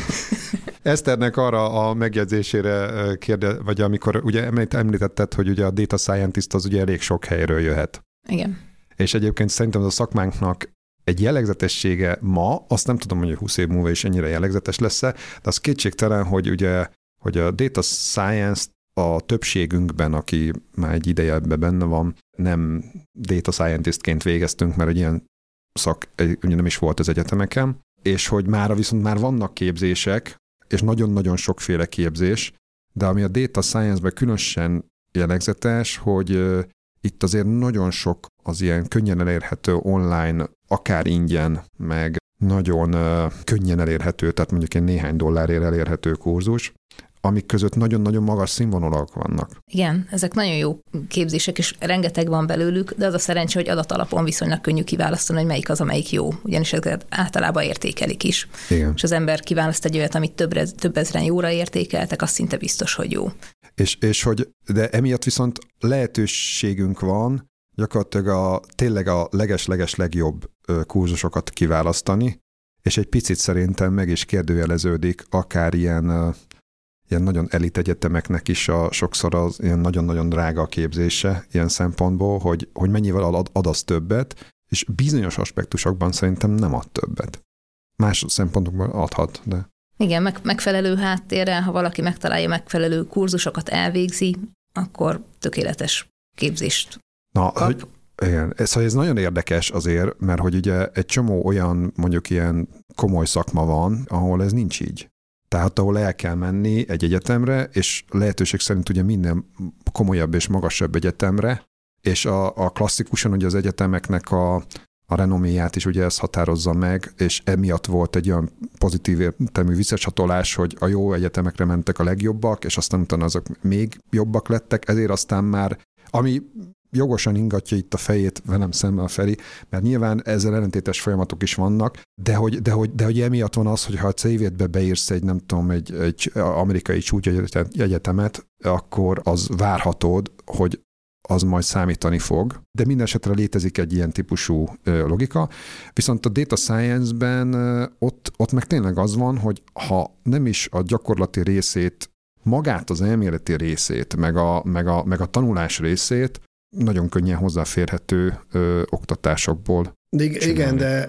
Eszternek arra a megjegyzésére kérde, vagy amikor ugye említ- említetted, hogy ugye a data scientist az ugye elég sok helyről jöhet. Igen. És egyébként szerintem az a szakmánknak egy jellegzetessége ma, azt nem tudom, hogy 20 év múlva is ennyire jellegzetes lesz-e, de az kétségtelen, hogy ugye, hogy a data science a többségünkben, aki már egy ideje ebbe benne van, nem data scientistként végeztünk, mert egy ilyen szak ugye nem is volt az egyetemeken, és hogy mára viszont már vannak képzések, és nagyon-nagyon sokféle képzés, de ami a data science-ben különösen jellegzetes, hogy itt azért nagyon sok az ilyen könnyen elérhető online, akár ingyen, meg nagyon könnyen elérhető, tehát mondjuk egy néhány dollárért elérhető kurzus, amik között nagyon-nagyon magas színvonalak vannak. Igen, ezek nagyon jó képzések, és rengeteg van belőlük, de az a szerencsé, hogy adatalapon viszonylag könnyű kiválasztani, hogy melyik az, amelyik jó, ugyanis ezeket általában értékelik is. Igen. És az ember kiválaszt egy olyat, amit többre, több ezren jóra értékeltek, az szinte biztos, hogy jó. És, és hogy, de emiatt viszont lehetőségünk van gyakorlatilag a, tényleg a leges-leges legjobb kurzusokat kiválasztani, és egy picit szerintem meg is kérdőjeleződik akár ilyen, ilyen nagyon elit egyetemeknek is a, sokszor az ilyen nagyon-nagyon drága a képzése ilyen szempontból, hogy, hogy mennyivel ad, ad az többet, és bizonyos aspektusokban szerintem nem ad többet. Más szempontokban adhat, de Igen, meg, megfelelő háttérrel, ha valaki megtalálja megfelelő kurzusokat, elvégzi, akkor tökéletes képzést Na, kap. hogy, igen, ez, szóval ez nagyon érdekes azért, mert hogy ugye egy csomó olyan mondjuk ilyen komoly szakma van, ahol ez nincs így. Tehát ahol el kell menni egy egyetemre, és lehetőség szerint ugye minden komolyabb és magasabb egyetemre, és a, a klasszikusan ugye az egyetemeknek a, a renoméját is ugye ez határozza meg, és emiatt volt egy olyan pozitív értelmű visszacsatolás, hogy a jó egyetemekre mentek a legjobbak, és aztán utána azok még jobbak lettek, ezért aztán már, ami jogosan ingatja itt a fejét velem szemben a Feri, mert nyilván ezzel ellentétes folyamatok is vannak, de hogy, de hogy, de hogy emiatt van az, hogy ha a CV-be beírsz egy, nem tudom, egy, egy amerikai csúcsegyetemet, akkor az várhatod, hogy az majd számítani fog, de minden esetre létezik egy ilyen típusú ö, logika. Viszont a data science-ben ö, ott, ott meg tényleg az van, hogy ha nem is a gyakorlati részét, magát az elméleti részét, meg a, meg a, meg a tanulás részét nagyon könnyen hozzáférhető ö, oktatásokból. De ig- igen, de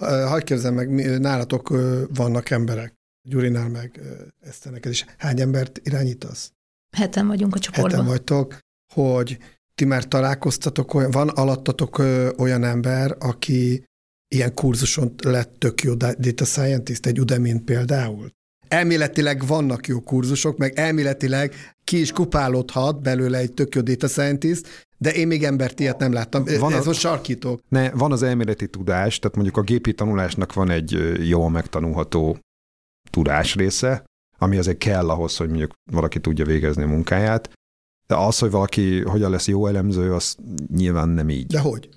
uh, hagyd képzelem meg, mi- nálatok uh, vannak emberek, Gyurinál meg ezt neked is. Hány embert irányítasz? Heten vagyunk a csoportban. Heten vagytok, hogy ti már találkoztatok, olyan, van alattatok olyan ember, aki ilyen kurzuson lett tök jó da- data scientist, egy udemy például. Elméletileg vannak jó kurzusok, meg elméletileg ki is kupálódhat belőle egy tök jó data scientist, de én még embert ilyet nem láttam. Van Ez most sarkítok. Ne, van az elméleti tudás, tehát mondjuk a gépi tanulásnak van egy jól megtanulható tudás része, ami azért kell ahhoz, hogy mondjuk valaki tudja végezni a munkáját, de az, hogy valaki hogyan lesz jó elemző, az nyilván nem így. De hogy?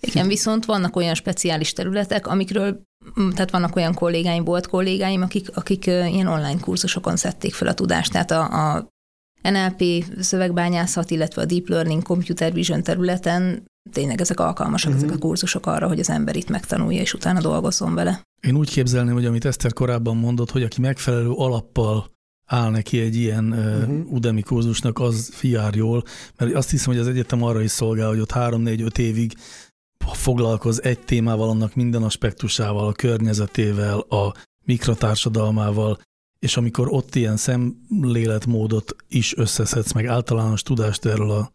Igen, viszont vannak olyan speciális területek, amikről, tehát vannak olyan kollégáim, volt kollégáim, akik, akik ilyen online kurzusokon szedték fel a tudást, tehát a, a NLP szövegbányászat, illetve a Deep Learning Computer Vision területen tényleg ezek alkalmasak, uh-huh. ezek a kurzusok arra, hogy az ember itt megtanulja, és utána dolgozzon vele. Én úgy képzelném, hogy amit Eszter korábban mondott, hogy aki megfelelő alappal áll neki egy ilyen uh-huh. Kurzusnak, az jár jól, mert azt hiszem, hogy az egyetem arra is szolgál, hogy ott három-négy-öt évig foglalkoz egy témával, annak minden aspektusával, a környezetével, a mikrotársadalmával, és amikor ott ilyen szemléletmódot is összeszedsz, meg általános tudást erről a,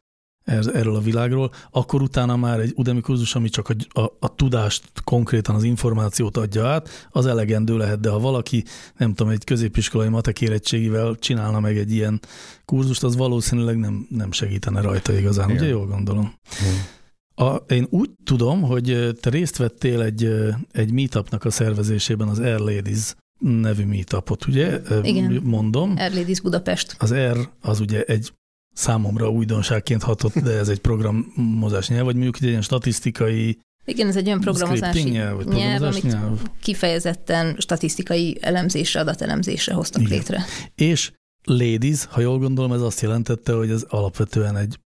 erről a világról, akkor utána már egy Udemy kurzus, ami csak a, a, a tudást, konkrétan az információt adja át, az elegendő lehet, de ha valaki, nem tudom, egy középiskolai matek érettségivel csinálna meg egy ilyen kurzust, az valószínűleg nem, nem segítene rajta igazán, Igen. ugye jól gondolom? Igen. A, én úgy tudom, hogy te részt vettél egy, egy meetupnak a szervezésében, az Air Ladies nevű meetupot, ugye? Igen. Mondom. Air Ladies Budapest. Az Air az ugye egy számomra újdonságként hatott, de ez egy programozás nyelv, vagy mondjuk egy ilyen statisztikai igen, ez egy olyan programozási nyelv, nyelv amit nyelv. kifejezetten statisztikai elemzésre, adatelemzésre hoztak Igen. létre. És Ladies, ha jól gondolom, ez azt jelentette, hogy ez alapvetően egy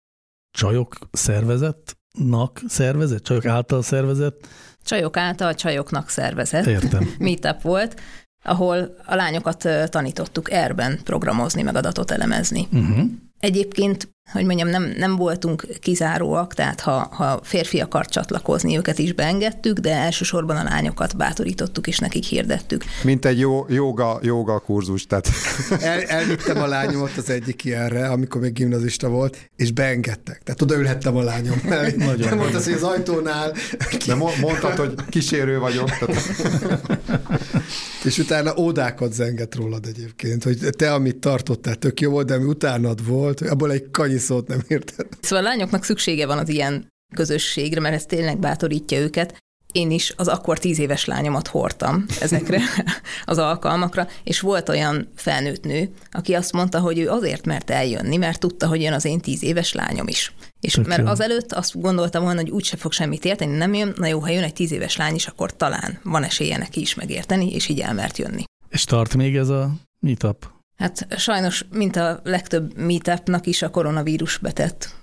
csajok szervezetnak szervezet, csajok által szervezett. Csajok által csajoknak szervezett. Értem. Meetup volt, ahol a lányokat tanítottuk erben programozni, meg adatot elemezni. Uh-huh. Egyébként, hogy mondjam, nem, nem voltunk kizáróak, tehát ha, ha férfi akart csatlakozni, őket is beengedtük, de elsősorban a lányokat bátorítottuk, és nekik hirdettük. Mint egy jó, joga, joga kurzus, tehát... El, elvittem a lányomat az egyik ilyenre, amikor még gimnazista volt, és beengedtek. Tehát odaülhettem a lányom mellé. Nagyon nem volt az, hogy az ajtónál... De mondtad, hogy kísérő vagyok. Tehát... és utána ódákat zengett rólad egyébként, hogy te, amit tartottál, tök jó volt, de ami utánad volt, volt, hogy abból egy kanyiszót nem érted. Szóval a lányoknak szüksége van az ilyen közösségre, mert ez tényleg bátorítja őket. Én is az akkor tíz éves lányomat hordtam ezekre az alkalmakra, és volt olyan felnőtt nő, aki azt mondta, hogy ő azért mert eljönni, mert tudta, hogy jön az én tíz éves lányom is. És Tök mert azelőtt azt gondoltam volna, hogy úgyse fog semmit érteni, nem jön, na jó, ha jön egy tíz éves lány is, akkor talán van esélye neki is megérteni, és így elmert jönni. És tart még ez a meetup? Hát sajnos, mint a legtöbb meetupnak is a koronavírus betett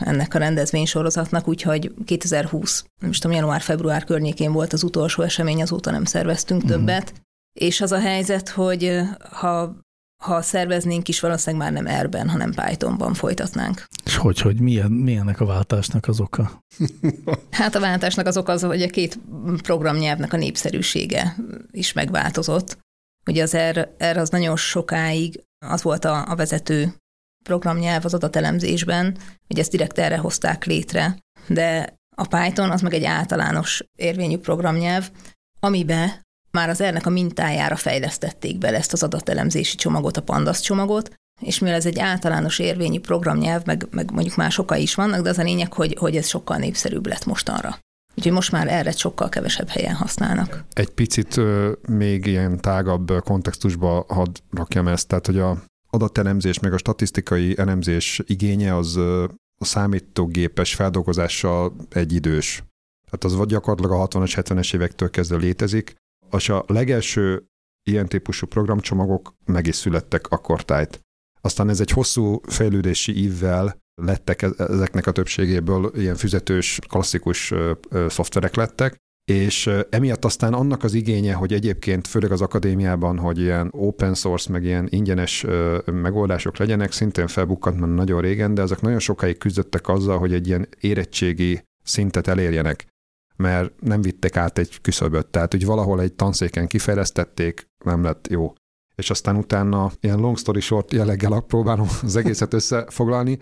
ennek a rendezvénysorozatnak, úgyhogy 2020, nem is tudom, január-február környékén volt az utolsó esemény, azóta nem szerveztünk uh-huh. többet. És az a helyzet, hogy ha ha szerveznénk is, valószínűleg már nem erben, hanem Pythonban folytatnánk. És hogy, hogy milyen, milyennek a váltásnak az oka? Hát a váltásnak az oka az, hogy a két programnyelvnek a népszerűsége is megváltozott. Ugye az R, R az nagyon sokáig az volt a, a vezető programnyelv az adatelemzésben, hogy ezt direkt erre hozták létre, de a Python az meg egy általános érvényű programnyelv, amibe már az R-nek a mintájára fejlesztették bele ezt az adatelemzési csomagot, a Pandas csomagot, és mivel ez egy általános érvényű programnyelv, meg, meg mondjuk más oka is vannak, de az a lényeg, hogy, hogy ez sokkal népszerűbb lett mostanra. Úgyhogy most már erre sokkal kevesebb helyen használnak. Egy picit még ilyen tágabb kontextusba hadd rakjam ezt, tehát hogy a adatelemzés meg a statisztikai elemzés igénye az a számítógépes feldolgozással egy idős. Tehát az vagy gyakorlatilag a 60-as, 70-es évektől kezdve létezik, és a legelső ilyen típusú programcsomagok meg is születtek akkortájt. Aztán ez egy hosszú fejlődési ívvel lettek e- ezeknek a többségéből ilyen füzetős, klasszikus szoftverek lettek, és emiatt aztán annak az igénye, hogy egyébként főleg az akadémiában, hogy ilyen open source, meg ilyen ingyenes megoldások legyenek, szintén felbukkant már nagyon régen, de ezek nagyon sokáig küzdöttek azzal, hogy egy ilyen érettségi szintet elérjenek mert nem vittek át egy küszöböt, tehát hogy valahol egy tanszéken kifejlesztették, nem lett jó. És aztán utána ilyen long story short jelleggel próbálom az egészet összefoglalni,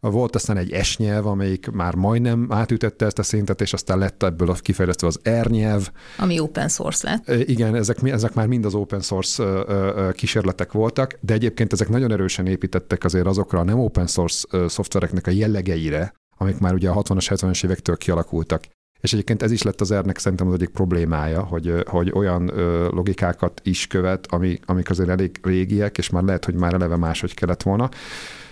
volt aztán egy S nyelv, amelyik már majdnem átütette ezt a szintet, és aztán lett ebből kifejlesztve az R nyelv. Ami open source lett. Igen, ezek, ezek már mind az open source kísérletek voltak, de egyébként ezek nagyon erősen építettek azért azokra a nem open source szoftvereknek a jellegeire, amik már ugye a 60-as, 70-es évektől kialakultak. És egyébként ez is lett az R-nek szerintem az egyik problémája, hogy, hogy olyan logikákat is követ, ami, amik azért elég régiek, és már lehet, hogy már eleve máshogy kellett volna.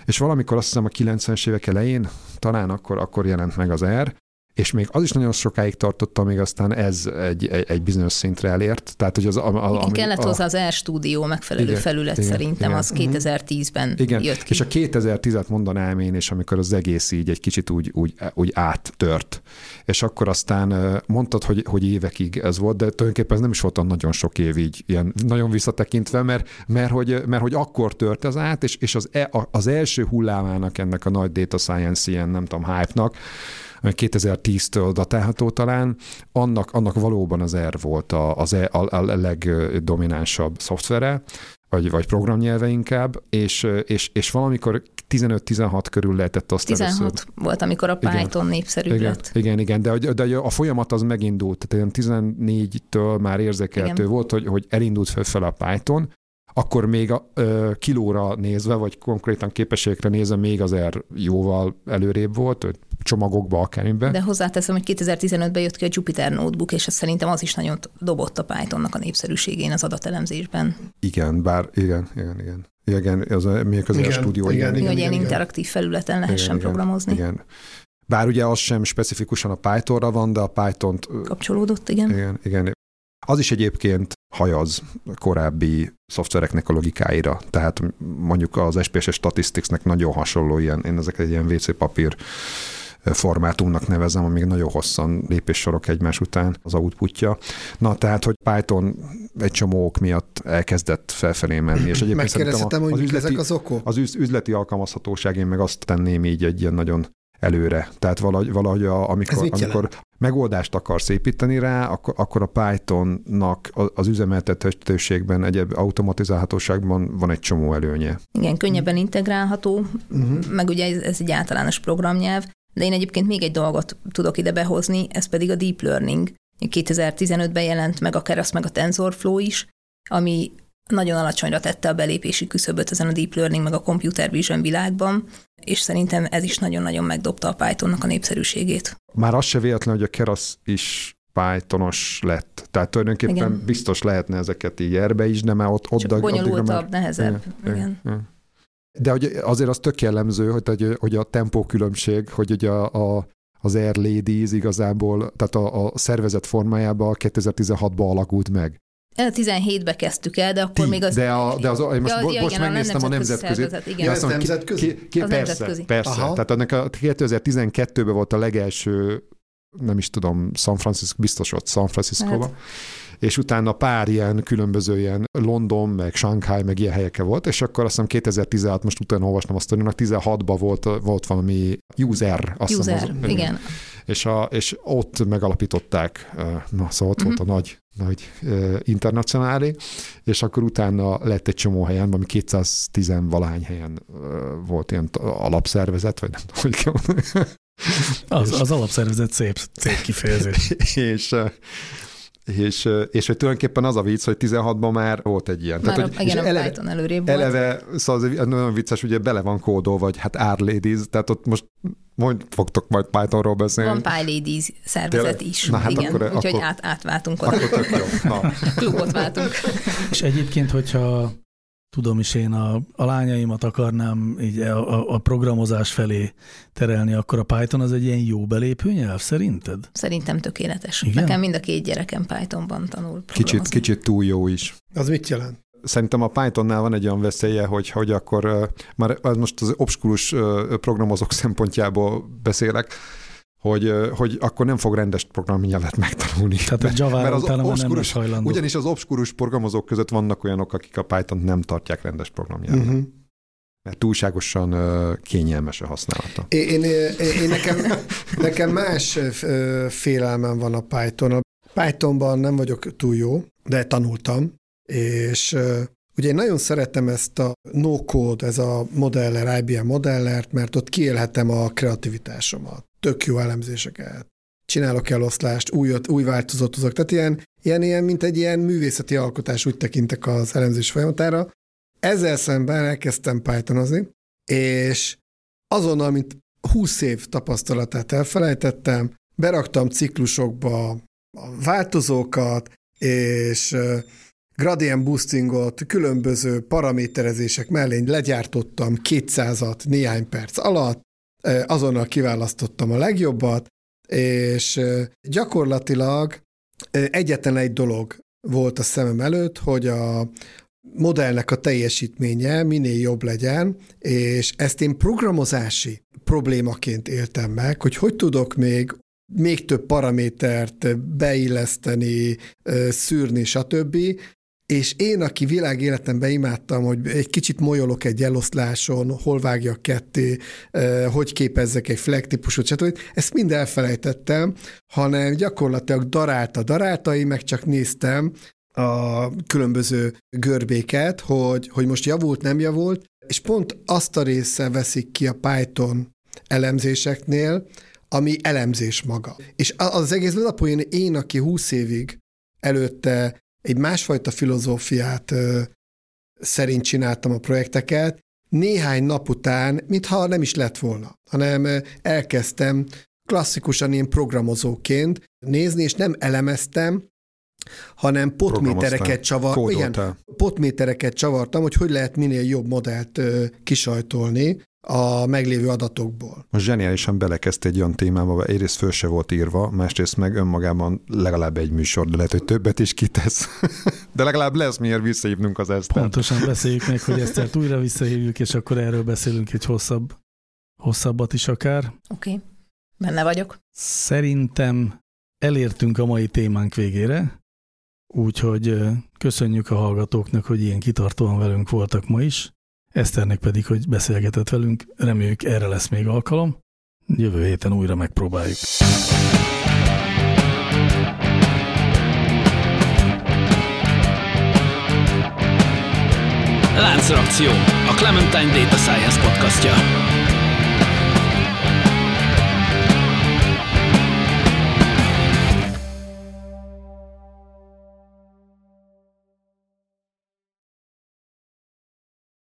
És valamikor azt hiszem a 90-es évek elején, talán akkor, akkor jelent meg az R, és még az is nagyon sokáig tartotta, még aztán ez egy, egy, egy bizonyos szintre elért. Tehát, hogy az, a, a, igen, ami, kellett a, hozzá az R-stúdió megfelelő igen, felület igen, szerintem, igen. az 2010-ben igen. jött ki. És a 2010-et mondanám én, és amikor az egész így egy kicsit úgy, úgy, úgy áttört. És akkor aztán mondtad, hogy, hogy évekig ez volt, de tulajdonképpen ez nem is volt nagyon sok év így, ilyen nagyon visszatekintve, mert, mert, hogy, mert hogy akkor tört ez át, és, és az, e, az első hullámának ennek a nagy data science ilyen, nem tudom, hype-nak, 2010-től datálható talán, annak, annak valóban az R volt a, az e, a, a legdominánsabb szoftvere, vagy, vagy programnyelve inkább, és, és, és valamikor 15-16 körül lehetett azt 16 először. volt, amikor a Python Igen. népszerűbb Igen, lett. igen, igen, de, de a folyamat az megindult, tehát ilyen 14-től már érzékelhető Igen. volt, hogy, hogy elindult fel a Python, akkor még a ö, kilóra nézve, vagy konkrétan képességekre nézve még az R jóval előrébb volt, csomagokba akármiben. De hozzáteszem, hogy 2015-ben jött ki a Jupyter Notebook, és ez szerintem az is nagyon dobott a Pythonnak a népszerűségén az adatelemzésben. Igen, bár igen, igen, igen. Igen, az a, még az Igen, R stúdió, igen, Igen, hogy ilyen igen. interaktív felületen lehessen programozni. Igen. Bár ugye az sem specifikusan a Pythonra van, de a Python-t Kapcsolódott, igen. Igen, igen. Az is egyébként hajaz korábbi szoftvereknek a logikáira. Tehát mondjuk az SPSS Statisticsnek nagyon hasonló ilyen, én ezeket ilyen WC papír formátumnak nevezem, amíg nagyon hosszan lépéssorok egymás után az outputja. Na, tehát, hogy Python egy csomó ok miatt elkezdett felfelé menni, és egyébként Megkérdezhetem, hogy az üzleti, ezek az okok? az üz- üzleti alkalmazhatóság, én meg azt tenném így egy ilyen nagyon előre. Tehát valahogy, valahogy a, amikor, amikor megoldást akarsz építeni rá, akkor, akkor a Pythonnak az üzemeltetőségben, egyéb automatizálhatóságban van egy csomó előnye. Igen, könnyebben integrálható, Uh-huh. meg ugye ez, ez egy általános programnyelv, de én egyébként még egy dolgot tudok ide behozni, ez pedig a deep learning. 2015-ben jelent meg a Keras meg a TensorFlow is, ami nagyon alacsonyra tette a belépési küszöböt ezen a deep learning meg a computer vision világban, és szerintem ez is nagyon-nagyon megdobta a Pythonnak a népszerűségét. Már az se véletlen, hogy a Keras is Pythonos lett. Tehát tulajdonképpen Igen. Igen. biztos lehetne ezeket így erbe is, de már ott, ott Csak addigra már- nehezebb. Igen. igen. De hogy azért az tök jellemző, hogy, hogy, hogy a tempó különbség, hogy ugye a, a az Air Ladies igazából, tehát a, a szervezet formájában 2016-ban alakult meg. 17-be kezdtük el, de akkor Ti, még az... de, a, de az, most, Ja, most igen, a megnéztem a nemzetközi igen. Ki- nemzetközi? Ki, ki, Az persze, nemzetközi. persze. Aha. Tehát ennek a 2012-ben volt a legelső, nem is tudom, San Francisco, biztos ott San Francisco-ba. Hát. És utána pár ilyen különböző ilyen London, meg Shanghai, meg ilyen helyeke volt, és akkor azt hiszem 2016, most utána olvastam azt, hogy 16-ban volt, volt valami user, azt hiszem, User, az- igen. és, a, és ott megalapították, na szóval ott Mhm. volt a nagy, nagy uh, internacionálé, és akkor utána lett egy csomó helyen, valami 210 valahány helyen uh, volt ilyen alapszervezet, vagy nem tudom, hogy kell mondani. Az, az alapszervezet szép, szép kifejezés. és, és, és hogy tulajdonképpen az a vicc, hogy 16-ban már volt egy ilyen. Már Tehát, a, hogy, igen, és a eleve, Python előrébb volt. eleve, szóval az nagyon vicces, ugye bele van kódolva, vagy hát R-Ladies, tehát ott most majd fogtok majd Pythonról beszélni. Van PyLadies szervezet Tényleg? is. Na hát igen, akkor- úgyhogy akkor- át, átváltunk oda. Akkor tök jó. Na. Klubot váltunk. És egyébként, hogyha tudom is én a, a lányaimat akarnám így a, a, a programozás felé terelni, akkor a Python az egy ilyen jó belépő nyelv szerinted? Szerintem tökéletes. Igen? Nekem mind a két gyerekem Pythonban tanul Kicsit, kicsit túl jó is. Az mit jelent? Szerintem a Pythonnál van egy olyan veszélye, hogy, hogy akkor már az most az obskurus programozók szempontjából beszélek, hogy, hogy akkor nem fog rendes programnyelvet megtanulni. Tehát a Java Mert az nem obskurus- lesz hajlandó. Ugyanis az obskurus programozók között vannak olyanok, akik a Python nem tartják rendes programnyelvet. Uh-huh. Mert túlságosan kényelmes a használata. Én, én, én, nekem, nekem más félelmem van a Python. Pythonban nem vagyok túl jó, de tanultam, és ugye én nagyon szeretem ezt a no-code, ez a modeller, IBM modellert, mert ott kiélhetem a kreativitásomat. Tök jó elemzéseket. Csinálok eloszlást, új, új változatot, tehát ilyen, ilyen, ilyen, mint egy ilyen művészeti alkotás, úgy tekintek az elemzés folyamatára. Ezzel szemben elkezdtem Pythonozni, és azonnal, mint 20 év tapasztalatát elfelejtettem, beraktam ciklusokba a változókat, és gradient boostingot különböző paraméterezések mellé legyártottam 200-at néhány perc alatt, azonnal kiválasztottam a legjobbat, és gyakorlatilag egyetlen egy dolog volt a szemem előtt, hogy a modellnek a teljesítménye minél jobb legyen, és ezt én programozási problémaként éltem meg, hogy hogy tudok még még több paramétert beilleszteni, szűrni, stb. És én, aki világéletemben imádtam, hogy egy kicsit molyolok egy eloszláson, hol vágjak ketté, ö, hogy képezzek egy flag típusot, stb. Ezt mind elfelejtettem, hanem gyakorlatilag darálta, darálta, én meg csak néztem, a különböző görbéket, hogy, hogy most javult, nem javult, és pont azt a része veszik ki a Python elemzéseknél, ami elemzés maga. És az egész alapul én, aki 20 évig előtte egy másfajta filozófiát szerint csináltam a projekteket, néhány nap után, mintha nem is lett volna, hanem elkezdtem klasszikusan én programozóként nézni, és nem elemeztem, hanem potmétereket, csavar, igen, potmétereket csavartam, hogy hogy lehet minél jobb modellt kisajtolni a meglévő adatokból. Most zseniálisan belekezdte egy olyan témába, egyrészt föl se volt írva, másrészt meg önmagában legalább egy műsor, de lehet, hogy többet is kitesz. de legalább lesz miért visszahívnunk az ezt. Pontosan beszéljük meg, hogy ezt újra visszahívjuk, és akkor erről beszélünk egy hosszabb, hosszabbat is akár. Oké, okay. benne vagyok. Szerintem elértünk a mai témánk végére, úgyhogy köszönjük a hallgatóknak, hogy ilyen kitartóan velünk voltak ma is. Eszternek pedig, hogy beszélgetett velünk. Reméljük erre lesz még alkalom. Jövő héten újra megpróbáljuk. Láncreakció, a Clementine Data Science podcastja.